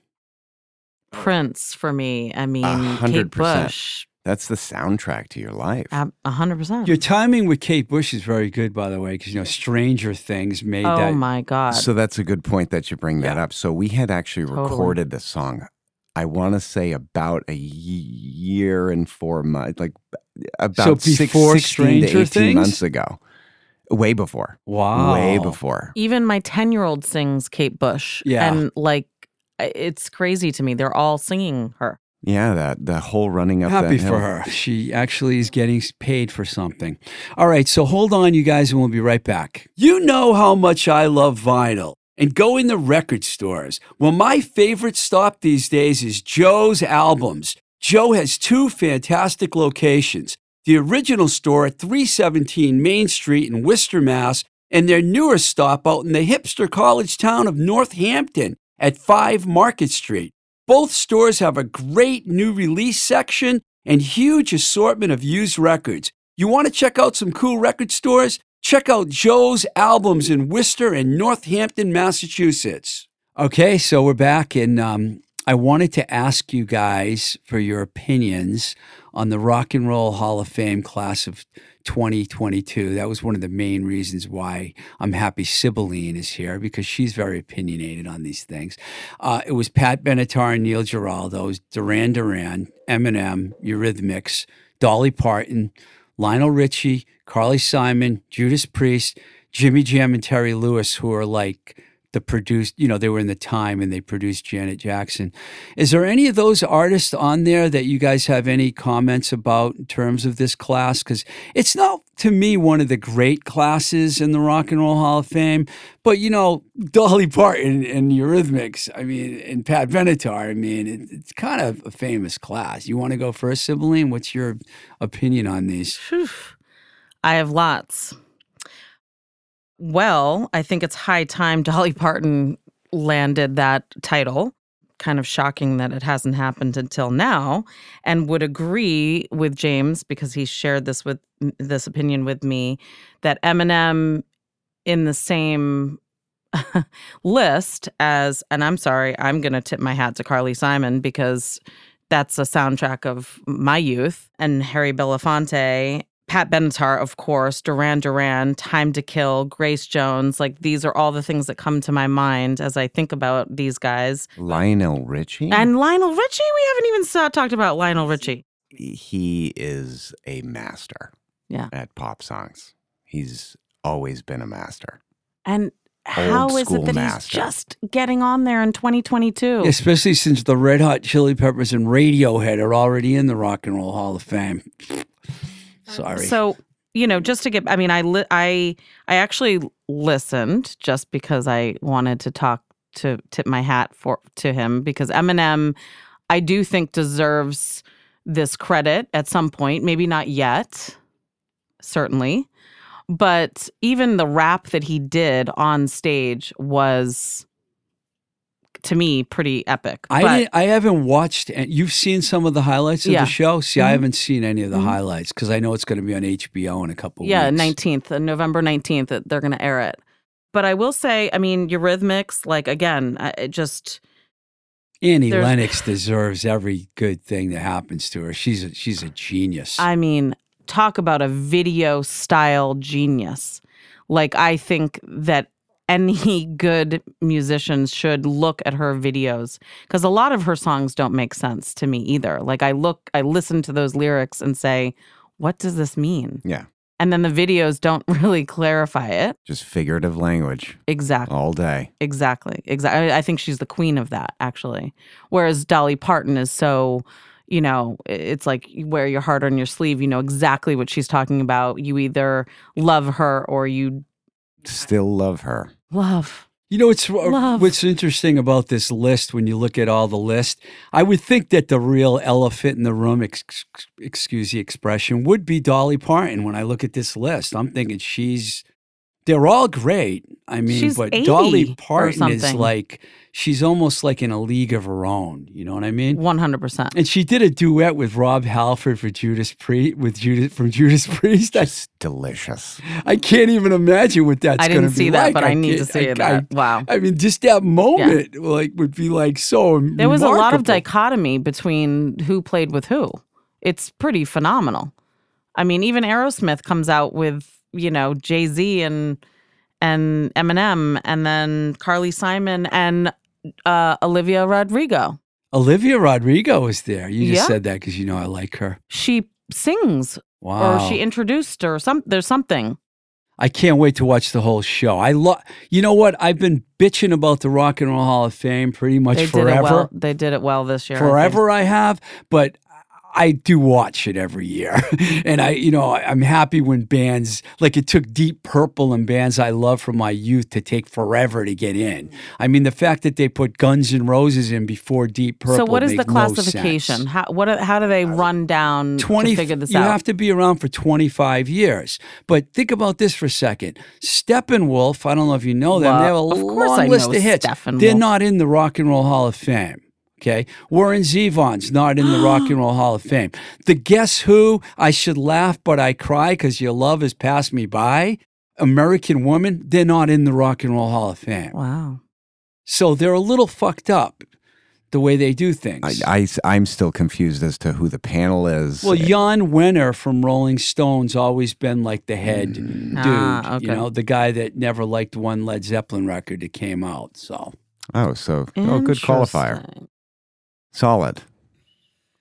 Prince for me. I mean, hundred Kate. Bush, that's the soundtrack to your life a hundred percent. Your timing with Kate Bush is very good, by the way, because you know Stranger Things made that Oh that. my God. so that's a good point that you bring that Yeah. up so we had actually Totally. recorded the song i want to say about a year and four months like about six, before 16 to Stranger 18 Things? months ago way before wow. way before even my 10 year old sings Kate Bush. Yeah. And like, it's crazy to me. They're all singing her. Yeah, that the whole running up Happy that for her. She actually is getting paid for something. All right, so hold on, you guys, and we'll be right back. You know how much I love vinyl and going to record stores. Well, my favorite stop these days is Joe's Albums. Joe has two fantastic locations the original store at 317 Main Street in Worcester, Mass., and their newer stop out in the hipster college town of Northampton at 5 Market Street. Both stores have a great new release section and huge assortment of used records. You want to check out some cool record stores? Check out Joe's Albums in Worcester and Northampton, Massachusetts. Okay, so we're back, and um, I wanted to ask you guys for your opinions on the Rock and Roll Hall of Fame class of 2022. That was one of the main reasons why I'm happy Sibylline is here because she's very opinionated on these things. Uh, it was Pat Benatar and Neil Giraldo, Duran Duran, Eminem, Eurythmics, Dolly Parton, Lionel Richie, Carly Simon, Judas Priest, Jimmy Jam, and Terry Lewis, who are like the produced, you know, they were in the time and they produced Janet Jackson. Is there any of those artists on there that you guys have any comments about in terms of this class? Because it's not, to me, one of the great classes in the Rock and Roll Hall of Fame. But, you know, Dolly Parton and Eurythmics, I mean, and Pat Benatar, I mean, it, it's kind of a famous class. You want to go first, Sibylline? What's your opinion on these? I have lots. Well, I think it's high time Dolly Parton landed that title. Kind of shocking that it hasn't happened until now, and would agree with James because he shared this with this opinion with me that Eminem in the same list as, and I'm sorry, I'm going to tip my hat to Carly Simon because that's a soundtrack of my youth, and Harry Belafonte, Pat Benatar, of course, Duran Duran, Time to Kill, Grace Jones. Like these are all the things that come to my mind as I think about these guys. Lionel Richie. And Lionel Richie, we haven't even saw, talked about Lionel Richie. he is a master. Yeah. At pop songs, he's always been a master. And how is school it that master. he's just getting on there in 2022? Especially since the Red Hot Chili Peppers and Radiohead are already in the Rock and Roll Hall of Fame. Sorry. So you know, just to get, I mean, I li- I I actually listened just because I wanted to talk to tip my hat for to him because Eminem, I do think deserves this credit at some point. Maybe not yet, certainly, but even the rap that he did on stage was, to me, pretty epic. I I haven't watched. and You've seen some of the highlights of Yeah. the show. See, I Mhm. haven't seen any of the Mhm. highlights because I know it's going to be on HBO in a couple. Yeah, weeks. nineteenth, November nineteenth, they're going to air it. But I will say, I mean, Eurythmics, like again, it just Annie There's- Lennox deserves every good thing that happens to her. She's a, she's a genius. I mean, talk about a video style genius. Like I think that any good musicians should look at her videos because a lot of her songs don't make sense to me either. Like I look, I listen to those lyrics and say, "What does this mean?" Yeah. And then the videos don't really clarify it Just figurative language exactly. all day. Exactly. Exactly. I think she's the queen of that, actually. Whereas Dolly Parton is so, you know, it's like you wear your heart on your sleeve. You know exactly what she's talking about. You either love her or you Still love her. love. You know what's uh, Love. what's interesting about this list when you look at all the list? I would think that the real elephant in the room, ex- excuse the expression, would be Dolly Parton. When I look at this list, I'm thinking she's. They're all great. I mean, She's but Dolly Parton is like she's almost like in a league of her own. You know what I mean? 100%. And she did a duet with Rob Halford for Judas Priest with Judas from Judas Priest. I, Just delicious. I can't even imagine what that's I going to didn't be see that, like. but I, need to can't- see I- that. I- wow. I mean, just that moment, like, would be like so. There was a lot of dichotomy between who played with who. It's pretty phenomenal. I mean, even Aerosmith comes out with, you know, Jay Z and and Eminem, and then Carly Simon and uh, Olivia Rodrigo. Olivia Rodrigo was there. You just Yeah. said that because you know I like her. She sings, Wow. or she introduced, or some. There's something. I can't wait to watch the whole show. I love. You know what? I've been bitching about the Rock and Roll Hall of Fame pretty much They forever. did it well. They did it well this year. I forever I have, but I do watch it every year. and I, you know, I'm happy when bands like it took Deep Purple and bands I love from my youth to take forever to get in. I mean, the fact that they put Guns N' Roses in before Deep Purple. So, what is the make no classification? How what? How do they run down 20 to figure this you out? have to be around for 25 years but think about this for a second steppenwolf i don't know if you know them they have a of course long I list know of hits they're not in the rock and roll hall of fame Okay. Warren Zevon's not in the Rock and Roll Hall of Fame. The Guess Who, I should laugh, but I cry because your love has passed me by. American Woman, they're not in the Rock and Roll Hall of Fame. wow. So they're a little fucked up the way they do things. I, I, am still confused as to who the panel is. Well, Jan Wenner from Rolling Stone's always been like the head dude. Ah, You know, the guy that never liked one Led Zeppelin record that came out. So oh, so oh, good qualifier. Interesting. Solid.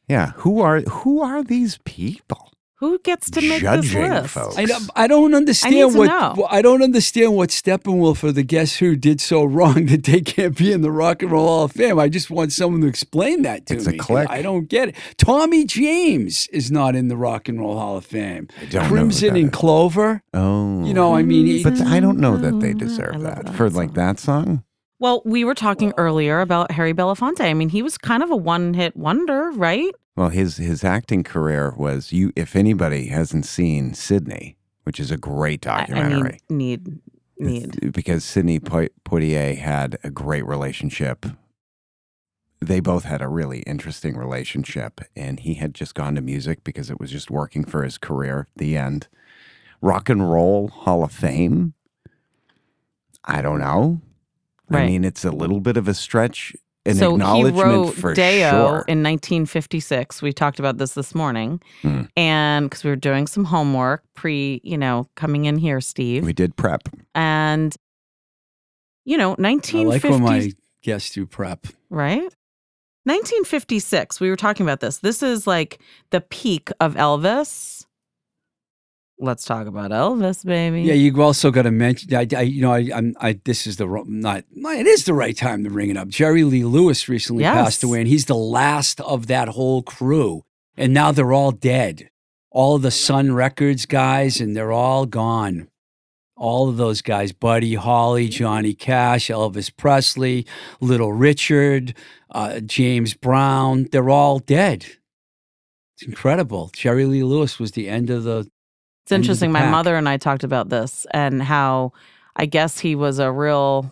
Yeah. Who are who are these people? Who gets to make Judging this list? folks. I don't, I don't understand to what know. I don't understand what Steppenwolf or the Guess Who did so wrong that they can't be in the Rock and Roll Hall of Fame. I just want someone to explain that to It's a me. 'cause clique. I don't get it. Tommy James is not in the Rock and Roll Hall of Fame. I don't know who Crimson that and is. Clover. Oh. You know, I mean, he- but I don't know that they mm-hmm. deserve that that for like that song. Well, we were talking earlier about Harry Belafonte. I mean, he was kind of a one-hit wonder, right? Well, his his acting career was you. If anybody hasn't seen Sidney, which is a great I- I documentary. need need need. because Sidney Po- Poitier had a great relationship. They both had a really interesting relationship, and he had just gone to music because it was just working for his career. The end. Rock and Roll Hall of Fame. I don't know. I mean, it's a little bit of a stretch. An so he wrote for Day-O sure. in 1956. We talked about this this morning, Hmm. and because we were doing some homework pre, you know, coming in here, Steve, we did prep. and you know, I 1950, like when my guests do prep. right? 1956. We were talking about this. This is like the peak of Elvis. Let's talk about Elvis, baby. Yeah, you also got to mention. I, I, you know, I, I'm. I. This is the not. It is the right time to bring it up. Jerry Lee Lewis recently Yes. passed away, and he's the last of that whole crew. And now they're all dead. All of the Sun Records guys, and they're all gone. All of those guys: Buddy Holly, Johnny Cash, Elvis Presley, Little Richard, uh, James Brown. They're all dead. It's incredible. Jerry Lee Lewis was the end of the It's End of the interesting. My mother and I talked about this and how I guess he was a real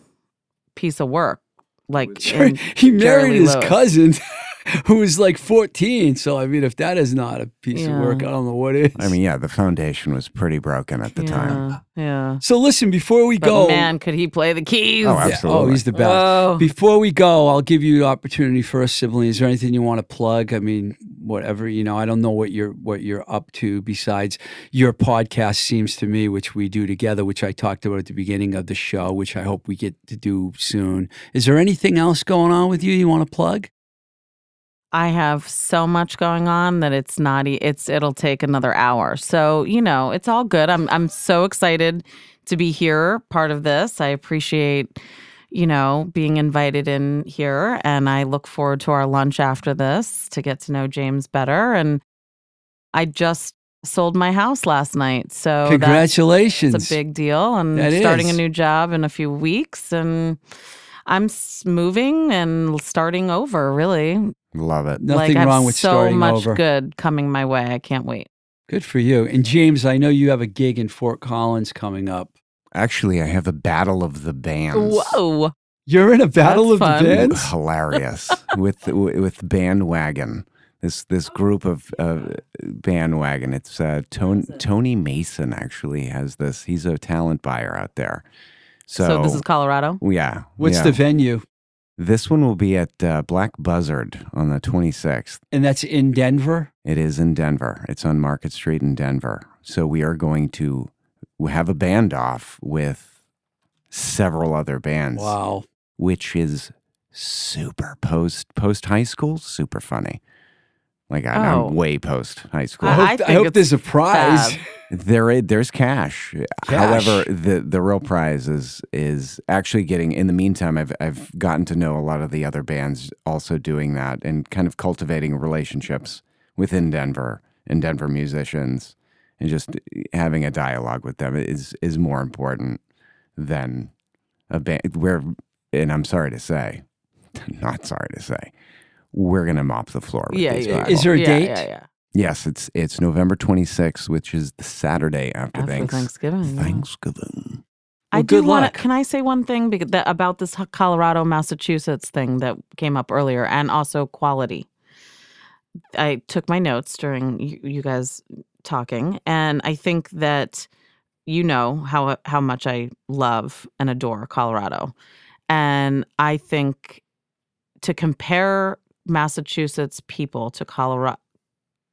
piece of work. Like Jerry, he married his Lewis. cousin, who was like 14. So, I mean, if that is not a piece of work, I don't know what is. I mean, yeah, the foundation was pretty broken at the time. yeah, Yeah. so listen, before we But go, man, could he play the keys? Oh, Yeah, oh, he's the best. Whoa. Before we go, I'll give you the opportunity first, Sibylline. Is there anything you want to plug? I mean, whatever you know. I don't know what you're what you're up to besides your podcast. Seems to me, which we do together, which I talked about at the beginning of the show, which I hope we get to do soon. Is there anything else going on with you you want to plug? I have so much going on that it's not it's it'll take another hour. So, you know, it's all good. I'm I'm so excited to be here, part of this. I appreciate you know, being invited in here and I look forward to our lunch after this to get to know James better and I just sold my house last night. So Congratulations! it's a big deal and That starting is. a new job in a few weeks and I'm moving and starting over, really Love it. Nothing like, wrong with so starting much good coming my way. I can't wait. Good for you. And James, I know you have a gig in Fort Collins coming up. Actually, I have a battle of the bands. Whoa. You're in a battle That's of fun. the bands. hilarious with with bandwagon. This this group of uh, bandwagon. It's uh, Tony, Tony Mason actually has this. He's a talent buyer out there. So, So, this is Colorado. yeah. What's yeah. the venue? This one will be at uh, Black Buzzard on the 26th. And that's in Denver. It is in Denver. It's on Market Street in Denver. So we are going to have a band off with several other bands. Wow. which is super post post high school, super funny. Like I, Oh. I'm way post high school. I I- hope, I I hope there's a prize. fab. there, there's cash. Cash. However, the the real prize is is actually getting. In the meantime, I've I've gotten to know a lot of the other bands also doing that and kind of cultivating relationships within Denver and Denver musicians and just having a dialogue with them is is more important than a band. Where and I'm sorry to say, not sorry to say, we're gonna mop the floor. With Yeah, these yeah. Is there a yeah, date? Yeah, yeah. Yes, it's it's November 26th, which is the Saturday after, After thanks- Thanksgiving. yeah. Thanksgiving. I Well, do want to. Can I say one thing because that, about this Colorado Massachusetts thing that came up earlier, and also quality? I took my notes during you, you guys talking, and I think that you know how uh, how much I love and adore Colorado, and I think to compare Massachusetts people to Colorado,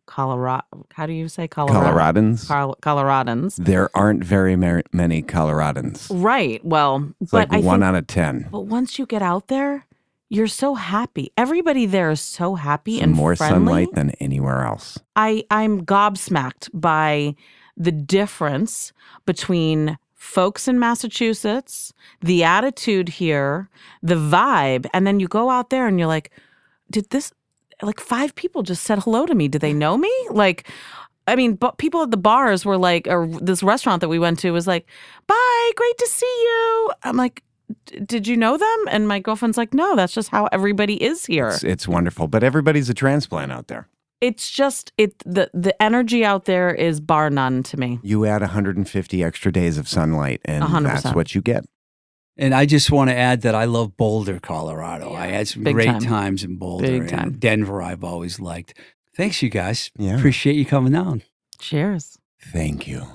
Colorado, how do you say Colorado? Coloradans. Col- Coloradans. there aren't very mer- many Coloradans. Right. Well, It's but like I one think, out of ten. but once you get out there, you're so happy. Everybody there is so happy and more friendly. sunlight than anywhere else. I I'm gobsmacked by the difference between folks in Massachusetts, the attitude here, the vibe, and then you go out there and you're like, did this like five people just said hello to me? Do they know me? Like I mean, but people at the bars were like, or this restaurant that we went to was like, "Bye, great to see you." I'm like, "D- "Did you know them?" And my girlfriend's like, "No, that's just how everybody is here." It's, it's wonderful, but everybody's a transplant out there. it's just it the the energy out there is bar none to me. You add 150 extra days of sunlight, and A hundred that's what you get. And I just want to add that I love Boulder, Colorado. I had some Big great time. times in Boulder. Big and time. Denver, I've always liked. Thanks, you guys. Yeah. Appreciate you coming down. Cheers. Thank you.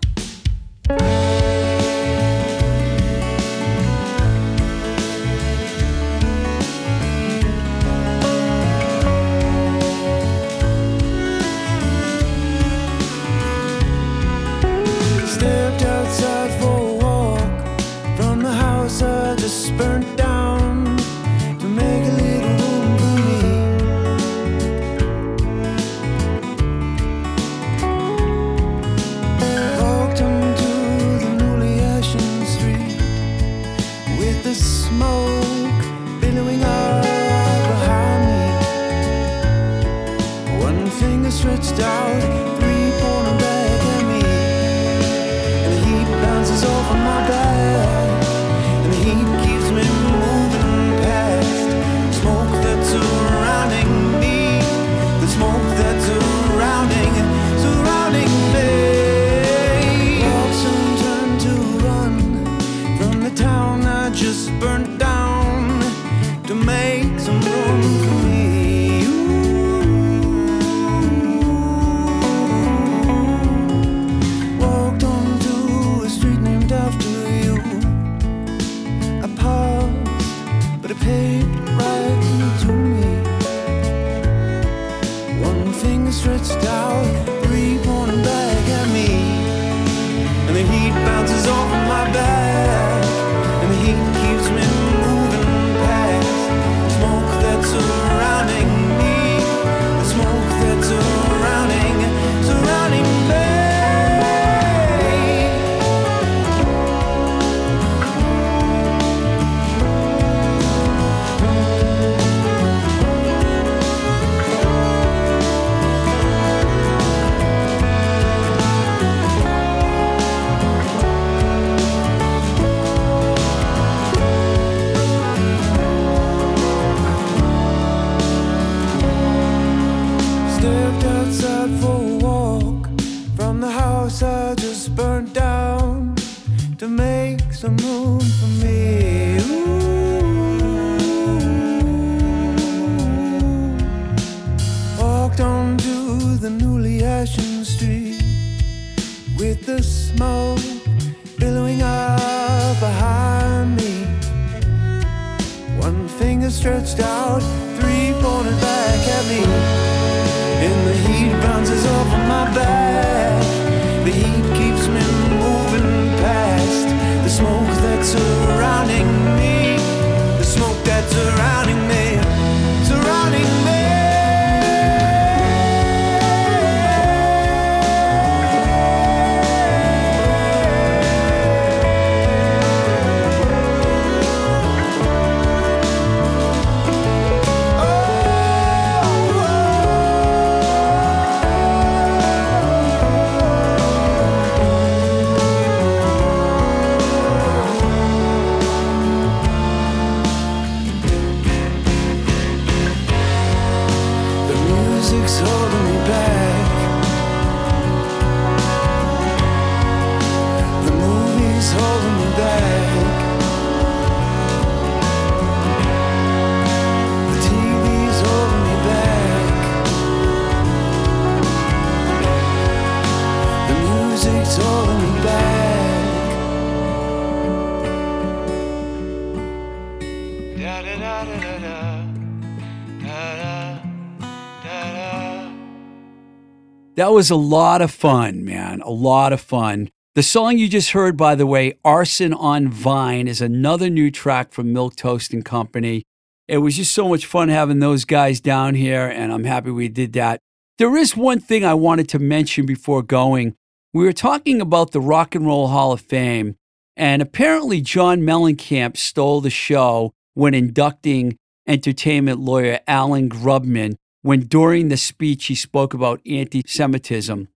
One finger stretched out, three pointing back at me. And the heat bounces off of my back. Me. And the heat bounces off of my back. That was a lot of fun, man. A lot of fun. The song you just heard, by the way, Arson on Vine, is another new track from Milk Toast and Company. It was just so much fun having those guys down here, and I'm happy we did that. There is one thing I wanted to mention before going. We were talking about the Rock and Roll Hall of Fame, and apparently John Mellencamp stole the show when inducting entertainment lawyer Alan Grubman when during the speech he spoke about anti Semitism.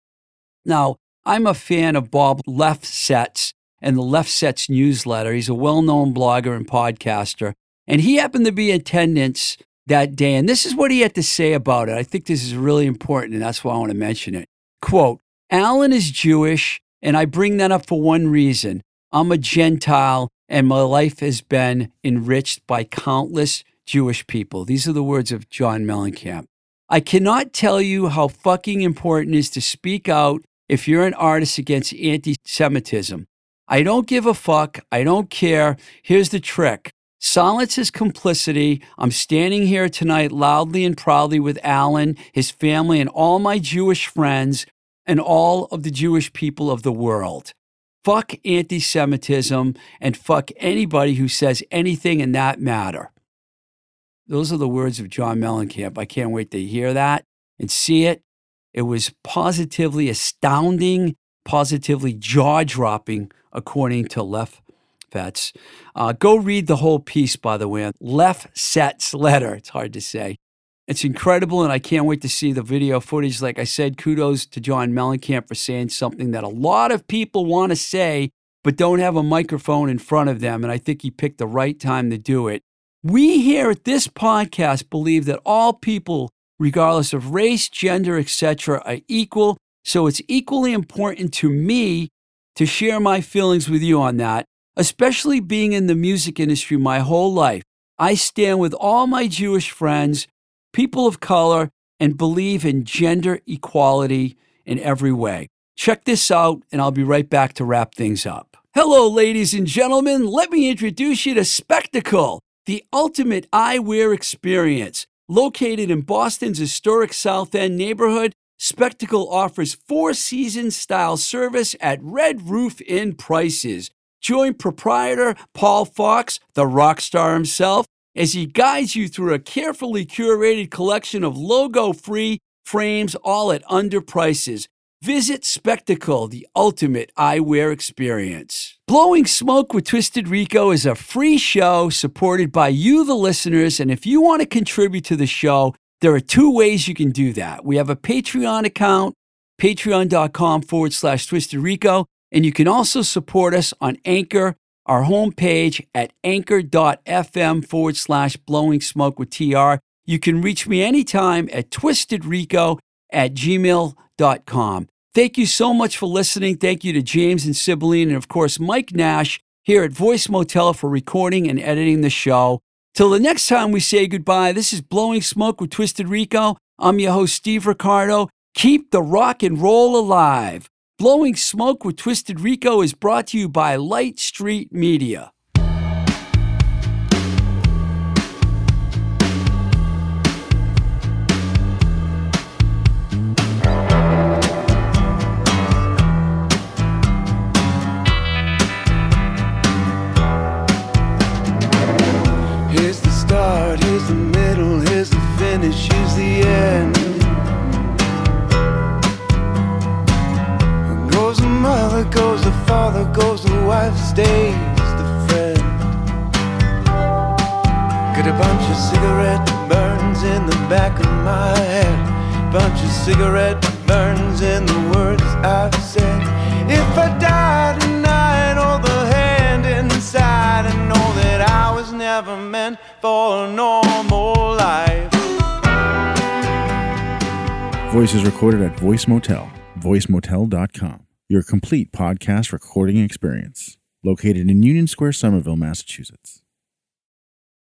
Now, I'm a fan of Bob Lefsetz and the Lefsetz newsletter. He's a well known blogger and podcaster, and he happened to be in attendance that day. And this is what he had to say about it. I think this is really important, and that's why I want to mention it. Quote Alan is Jewish, and I bring that up for one reason. I'm a Gentile, and my life has been enriched by countless Jewish people. These are the words of John Mellencamp. I cannot tell you how fucking important it is to speak out if you're an artist against anti Semitism. I don't give a fuck. I don't care. Here's the trick silence is complicity. I'm standing here tonight loudly and proudly with Alan, his family, and all my Jewish friends and all of the Jewish people of the world. Fuck anti Semitism and fuck anybody who says anything in that matter. Those are the words of John Mellencamp. I can't wait to hear that and see it. It was positively astounding, positively jaw dropping, according to Lef Fetz. Uh, go read the whole piece, by the way, Lefsetz letter. It's hard to say. It's incredible, and I can't wait to see the video footage. Like I said, kudos to John Mellencamp for saying something that a lot of people want to say, but don't have a microphone in front of them. And I think he picked the right time to do it. We here at this podcast believe that all people, regardless of race, gender, etc., are equal. So it's equally important to me to share my feelings with you on that, especially being in the music industry my whole life. I stand with all my Jewish friends people of color, and believe in gender equality in every way. Check this out, and I'll be right back to wrap things up. Hello, ladies and gentlemen. Let me introduce you to Spectacle, the ultimate eyewear experience. Located in Boston's historic South End neighborhood, Spectacle offers four season style service at Red Roof Inn prices. Join proprietor Paul Fox, the rock star himself, as he guides you through a carefully curated collection of logo free frames, all at under prices. Visit Spectacle, the ultimate eyewear experience. Blowing Smoke with Twisted Rico is a free show supported by you, the listeners. And if you want to contribute to the show, there are two ways you can do that. We have a Patreon account, patreon.com forward slash Twisted Rico. And you can also support us on Anchor our homepage at anchor.fm forward slash blowing smoke with TR. You can reach me anytime at twistedrico at gmail.com. Thank you so much for listening. Thank you to James and Sibylline and, of course, Mike Nash here at Voice Motel for recording and editing the show. Till the next time we say goodbye, this is Blowing Smoke with Twisted Rico. I'm your host, Steve Ricardo. Keep the rock and roll alive. Blowing Smoke with Twisted Rico is brought to you by Light Street Media. Mother, goes the father, goes the wife, stays the friend. Got a bunch of cigarette burns in the back of my head. Bunch of cigarette burns in the words I've said. If I die tonight, hold the hand inside and know that I was never meant for a normal life. Voice is recorded at Voice Motel, voicemotel.com, your complete podcast recording experience, located in Union Square, Somerville, Massachusetts.